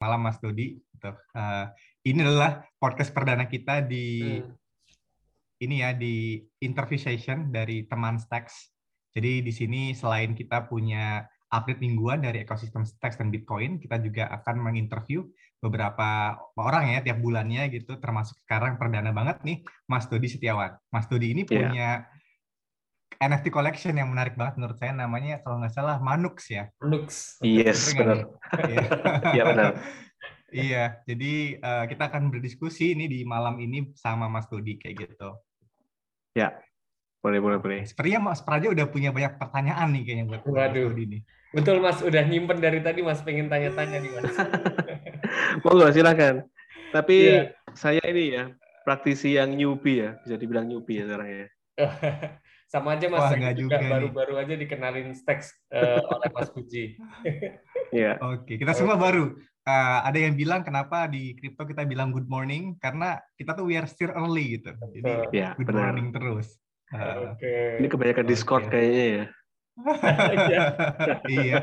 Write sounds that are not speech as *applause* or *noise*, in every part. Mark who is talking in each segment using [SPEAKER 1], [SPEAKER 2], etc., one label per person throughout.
[SPEAKER 1] malam Mas Dodi. Uh, ini adalah podcast perdana kita di hmm. ini ya di interview session dari teman Stacks. Jadi di sini selain kita punya update mingguan dari ekosistem Stacks dan Bitcoin, kita juga akan menginterview beberapa orang ya tiap bulannya gitu, termasuk sekarang perdana banget nih Mas Dodi Setiawan. Mas Dodi ini iya. punya yeah NFT collection yang menarik banget menurut saya namanya kalau nggak salah Manux ya.
[SPEAKER 2] Manux.
[SPEAKER 3] Yes, benar.
[SPEAKER 1] Iya. *laughs* iya benar. *laughs* Iya, jadi uh, kita akan berdiskusi ini di malam ini sama Mas Dodi kayak gitu.
[SPEAKER 3] Ya, boleh boleh boleh.
[SPEAKER 1] Sepertinya Mas Praja udah punya banyak pertanyaan nih kayaknya buat Waduh. Mas Dodi nih.
[SPEAKER 2] Betul Mas, udah nyimpen dari tadi Mas pengen tanya-tanya nih Mas. *laughs*
[SPEAKER 3] Monggo silakan. Tapi yeah. saya ini ya praktisi yang newbie ya, bisa dibilang newbie ya sekarang ya.
[SPEAKER 2] Sama aja Mas, Wah, juga baru-baru aja dikenalin Stacks uh, oleh Mas Puji. *laughs*
[SPEAKER 1] Iya. Oke, kita semua baru. Uh, ada yang bilang kenapa di kripto kita bilang good morning karena kita tuh we are still early gitu. Jadi
[SPEAKER 3] ya,
[SPEAKER 1] good
[SPEAKER 3] benar.
[SPEAKER 1] morning terus.
[SPEAKER 3] Uh, Oke. Okay. Ini kebanyakan Discord okay. kayaknya ya.
[SPEAKER 1] iya. *laughs* iya.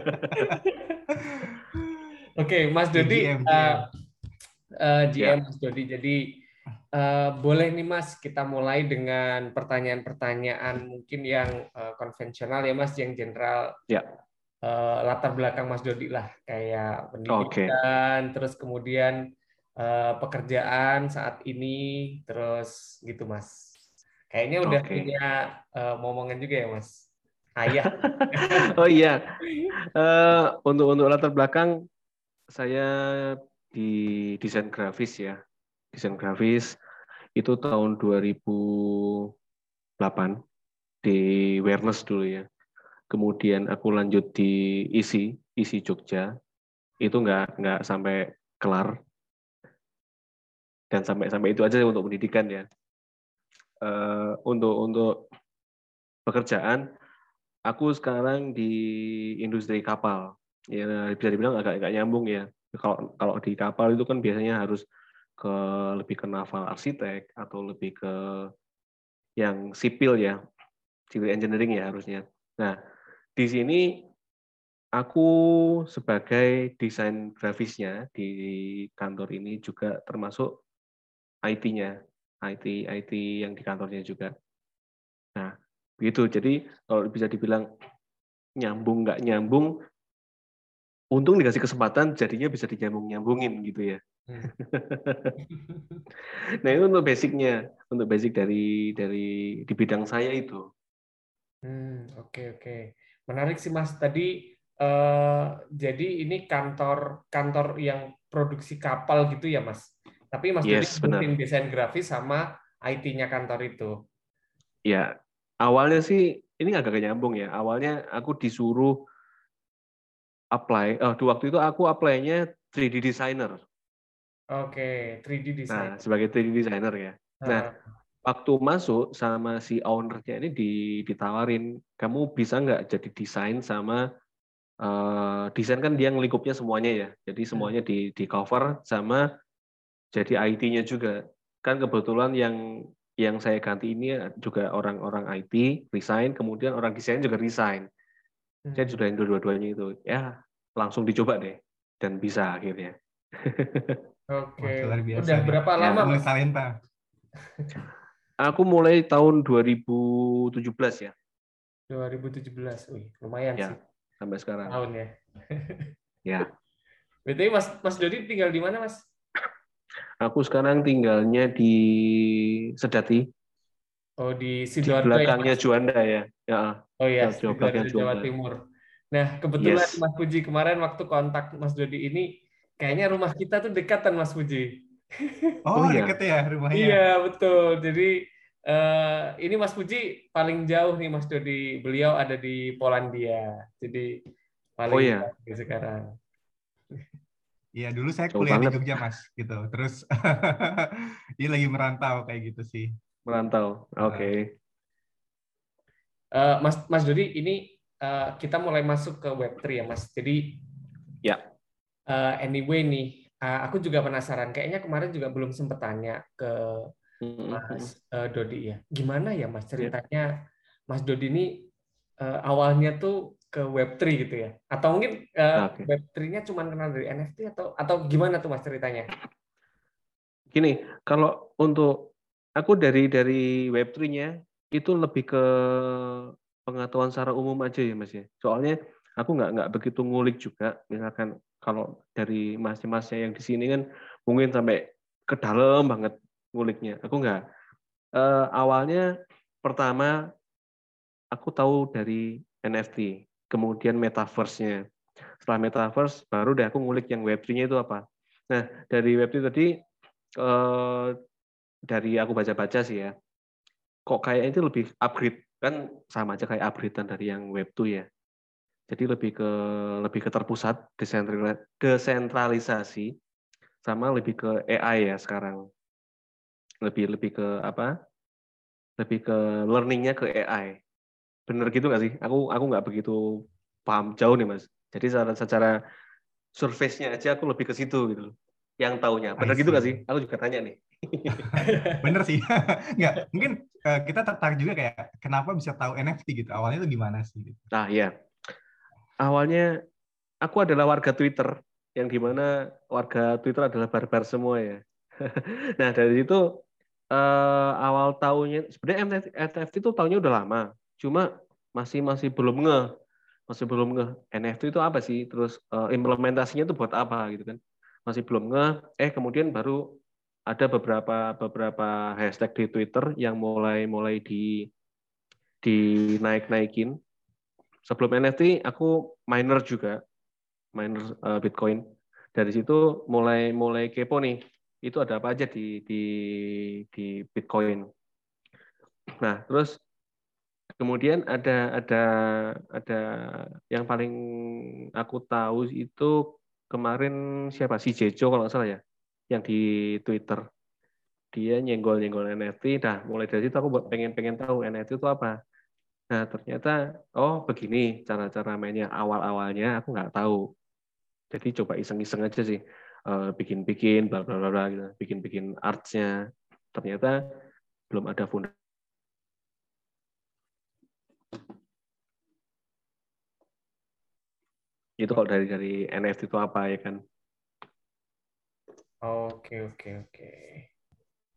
[SPEAKER 2] Oke, Mas Dodi, GM, GM. Uh, uh, GM yeah. Mas Dodi. Jadi Uh, boleh nih Mas, kita mulai dengan pertanyaan-pertanyaan mungkin yang uh, konvensional ya Mas, yang general.
[SPEAKER 3] Ya.
[SPEAKER 2] Uh, latar belakang Mas Dodi lah, kayak pendidikan, okay. terus kemudian uh, pekerjaan saat ini, terus gitu Mas. Kayaknya udah okay. punya uh, momongan juga ya Mas. Ayah. *laughs*
[SPEAKER 3] oh iya. Uh, untuk untuk latar belakang saya di desain grafis ya desain grafis itu tahun 2008 di Awareness dulu ya. Kemudian aku lanjut di isi isi Jogja itu nggak nggak sampai kelar dan sampai sampai itu aja untuk pendidikan ya. Uh, untuk untuk pekerjaan aku sekarang di industri kapal ya bisa dibilang agak agak nyambung ya kalau kalau di kapal itu kan biasanya harus ke lebih ke naval arsitek atau lebih ke yang sipil ya, civil engineering ya harusnya. Nah, di sini aku sebagai desain grafisnya di kantor ini juga termasuk IT-nya, IT IT yang di kantornya juga. Nah, begitu. Jadi kalau bisa dibilang nyambung nggak nyambung, untung dikasih kesempatan jadinya bisa dinyambung nyambungin gitu ya. *laughs* Nah itu untuk basicnya, untuk basic dari dari di bidang saya itu.
[SPEAKER 2] Hmm, oke okay, oke, okay. menarik sih mas. Tadi uh, jadi ini kantor kantor yang produksi kapal gitu ya mas. Tapi mas
[SPEAKER 3] yes,
[SPEAKER 2] jadi tim desain grafis sama IT-nya kantor itu.
[SPEAKER 3] Ya, awalnya sih ini agak nyambung ya. Awalnya aku disuruh apply. Oh, waktu itu aku apply-nya 3D designer.
[SPEAKER 2] Oke, 3D designer.
[SPEAKER 3] Nah, sebagai 3D designer ya. Nah, waktu masuk sama si ownernya ini ditawarin, kamu bisa nggak jadi desain sama uh, desain kan dia ngelingkupnya semuanya ya. Jadi hmm. semuanya di di cover sama jadi IT-nya juga. Kan kebetulan yang yang saya ganti ini juga orang-orang IT resign, kemudian orang desain juga resign. Saya hmm. sudah dua-duanya itu. Ya, langsung dicoba deh dan bisa akhirnya. *laughs*
[SPEAKER 2] Oke. Okay. Udah berapa ya, lama Mas
[SPEAKER 1] talenta?
[SPEAKER 3] Aku mulai tahun 2017 ya.
[SPEAKER 2] 2017. Wih, lumayan ya, sih.
[SPEAKER 3] Sampai sekarang.
[SPEAKER 2] Tahun ya.
[SPEAKER 3] ya. *laughs*
[SPEAKER 2] BTW Mas Mas Dodi tinggal di mana, Mas?
[SPEAKER 3] Aku sekarang tinggalnya di Sedati.
[SPEAKER 2] Oh, di Sidoarjo.
[SPEAKER 3] Di belakangnya ya, Juanda ya.
[SPEAKER 2] ya. Oh iya, Sidoarjo Jawa Timur. Nah, kebetulan yes. Mas Puji kemarin waktu kontak Mas Dodi ini kayaknya rumah kita tuh dekatan Mas Puji.
[SPEAKER 1] Oh, oh iya. deket ya rumahnya.
[SPEAKER 2] Iya betul. Jadi uh, ini Mas Puji paling jauh nih Mas Dodi. Beliau ada di Polandia. Jadi paling oh, iya. jauh sekarang.
[SPEAKER 1] Iya dulu saya kuliah di Jogja Mas gitu. Terus *laughs* ini lagi merantau kayak gitu sih.
[SPEAKER 3] Merantau. Oke. Okay.
[SPEAKER 2] Uh, eh, Mas Mas Dodi ini uh, kita mulai masuk ke Web3 ya Mas. Jadi
[SPEAKER 3] ya
[SPEAKER 2] uh, anyway nih, uh, aku juga penasaran. Kayaknya kemarin juga belum sempat tanya ke Mas uh, Dodi ya. Gimana ya Mas ceritanya Mas Dodi ini uh, awalnya tuh ke Web3 gitu ya? Atau mungkin uh, okay. Web3-nya cuma kenal dari NFT atau atau gimana tuh Mas ceritanya?
[SPEAKER 3] Gini, kalau untuk aku dari dari Web3-nya itu lebih ke pengetahuan secara umum aja ya Mas ya. Soalnya aku nggak nggak begitu ngulik juga. Misalkan kalau dari mas-masnya yang di sini kan mungkin sampai ke dalam banget nguliknya. Aku nggak. Uh, awalnya pertama aku tahu dari NFT, kemudian metaverse-nya. Setelah metaverse, baru deh aku ngulik yang Web3-nya itu apa. Nah, dari Web3 tadi, eh, dari aku baca-baca sih ya, kok kayak itu lebih upgrade. Kan sama aja kayak upgradean dari yang Web2 ya. Jadi lebih ke lebih ke terpusat, desentralisasi, sama lebih ke AI ya sekarang. Lebih lebih ke apa? Lebih ke learning-nya ke AI Bener gitu nggak sih? Aku aku nggak begitu paham jauh nih mas. Jadi secara, secara surface-nya aja aku lebih ke situ gitu. Yang taunya. Bener gitu nggak sih? Aku juga tanya nih. *laughs*
[SPEAKER 1] Bener sih. *laughs* Nggak, mungkin uh, kita tertarik juga kayak kenapa bisa tahu NFT gitu. Awalnya itu gimana sih? Gitu.
[SPEAKER 3] Nah iya. Awalnya aku adalah warga Twitter yang di mana warga Twitter adalah barbar semua ya. *laughs* nah dari situ uh, awal tahunnya sebenarnya NFT itu tahunnya udah lama cuma masih masih belum nge masih belum nge. NFT itu apa sih? Terus uh, implementasinya itu buat apa gitu kan? Masih belum nge. Eh kemudian baru ada beberapa beberapa hashtag di Twitter yang mulai mulai di naik naikin sebelum NFT aku miner juga. Miner uh, Bitcoin. Dari situ mulai mulai kepo nih itu ada apa aja di di di Bitcoin. Nah terus Kemudian ada ada ada yang paling aku tahu itu kemarin siapa? Si Jejo kalau nggak salah ya, yang di Twitter. Dia nyenggol nyenggol NFT. Nah mulai dari situ aku pengen pengen tahu NFT itu apa. Nah ternyata oh begini cara-cara mainnya awal awalnya aku nggak tahu. Jadi coba iseng-iseng aja sih. Eh, bikin-bikin bla bla bla gitu, bikin-bikin artsnya. Ternyata belum ada fundament itu kalau dari dari NFT itu apa ya kan?
[SPEAKER 2] Oke oke oke.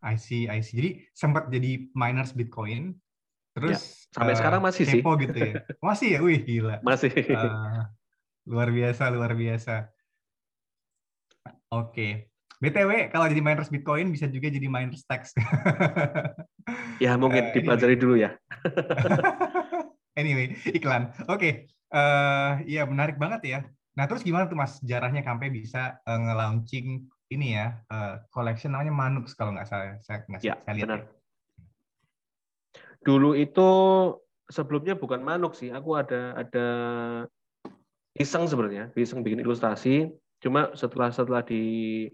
[SPEAKER 1] I see I see. Jadi sempat jadi miners Bitcoin terus
[SPEAKER 3] ya, sampai uh, sekarang masih sih
[SPEAKER 1] gitu ya masih ya wih gila
[SPEAKER 3] masih
[SPEAKER 1] uh, luar biasa luar biasa oke okay. BTW, kalau jadi miners Bitcoin bisa juga jadi miners tax. *laughs*
[SPEAKER 3] ya, mungkin uh, dipelajari anyway. dulu ya. *laughs*
[SPEAKER 1] anyway, iklan. Oke, okay. Uh, iya menarik banget ya. Nah terus gimana tuh mas jarahnya sampai bisa uh, nge-launching ini ya uh, collection namanya Manux kalau nggak salah saya nggak
[SPEAKER 3] ya, saya lihat. Benar. Ya. Dulu itu sebelumnya bukan Manux sih, aku ada ada iseng sebenarnya, iseng bikin ilustrasi. Cuma setelah setelah di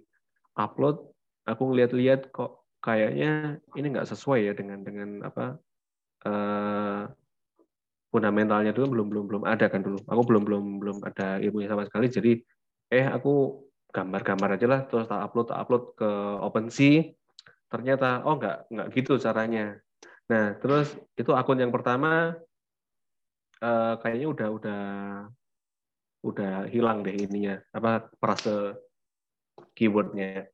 [SPEAKER 3] upload, aku ngeliat-liat kok kayaknya ini nggak sesuai ya dengan dengan apa uh, fundamentalnya dulu belum belum belum ada kan dulu. Aku belum belum belum ada ilmunya sama sekali. Jadi eh aku gambar-gambar aja lah terus tak upload tak upload ke OpenSea. Ternyata oh nggak nggak gitu caranya. Nah terus itu akun yang pertama eh, kayaknya udah udah udah hilang deh ininya apa perase keywordnya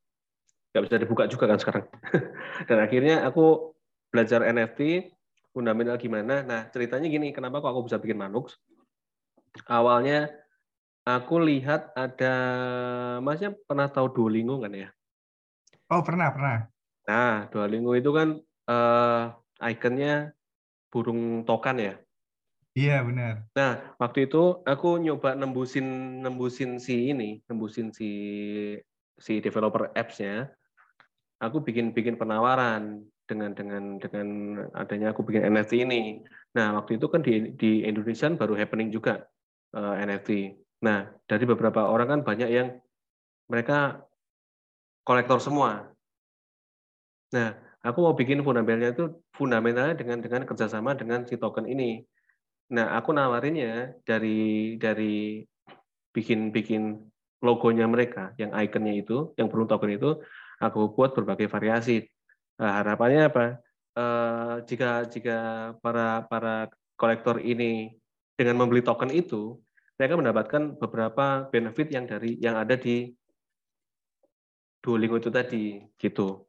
[SPEAKER 3] nggak bisa dibuka juga kan sekarang *laughs* dan akhirnya aku belajar NFT fundamental gimana. Nah, ceritanya gini, kenapa kok aku bisa bikin Manux? Awalnya aku lihat ada Masnya pernah tahu Duolingo kan ya?
[SPEAKER 1] Oh, pernah, pernah.
[SPEAKER 3] Nah, Duolingo itu kan uh, ikonnya burung tokan ya?
[SPEAKER 1] Iya, benar.
[SPEAKER 3] Nah, waktu itu aku nyoba nembusin nembusin si ini, nembusin si si developer apps-nya. Aku bikin bikin penawaran dengan dengan dengan adanya aku bikin NFT ini. Nah, waktu itu kan di di Indonesia kan baru happening juga uh, eh, NFT. Nah, dari beberapa orang kan banyak yang mereka kolektor semua. Nah, aku mau bikin fundamentalnya itu fundamentalnya dengan dengan kerjasama dengan si token ini. Nah, aku nawarinnya dari dari bikin bikin logonya mereka, yang ikonnya itu, yang burung token itu, aku buat berbagai variasi Nah, harapannya apa? Uh, jika jika para para kolektor ini dengan membeli token itu mereka mendapatkan beberapa benefit yang dari yang ada di Duolingo itu tadi gitu.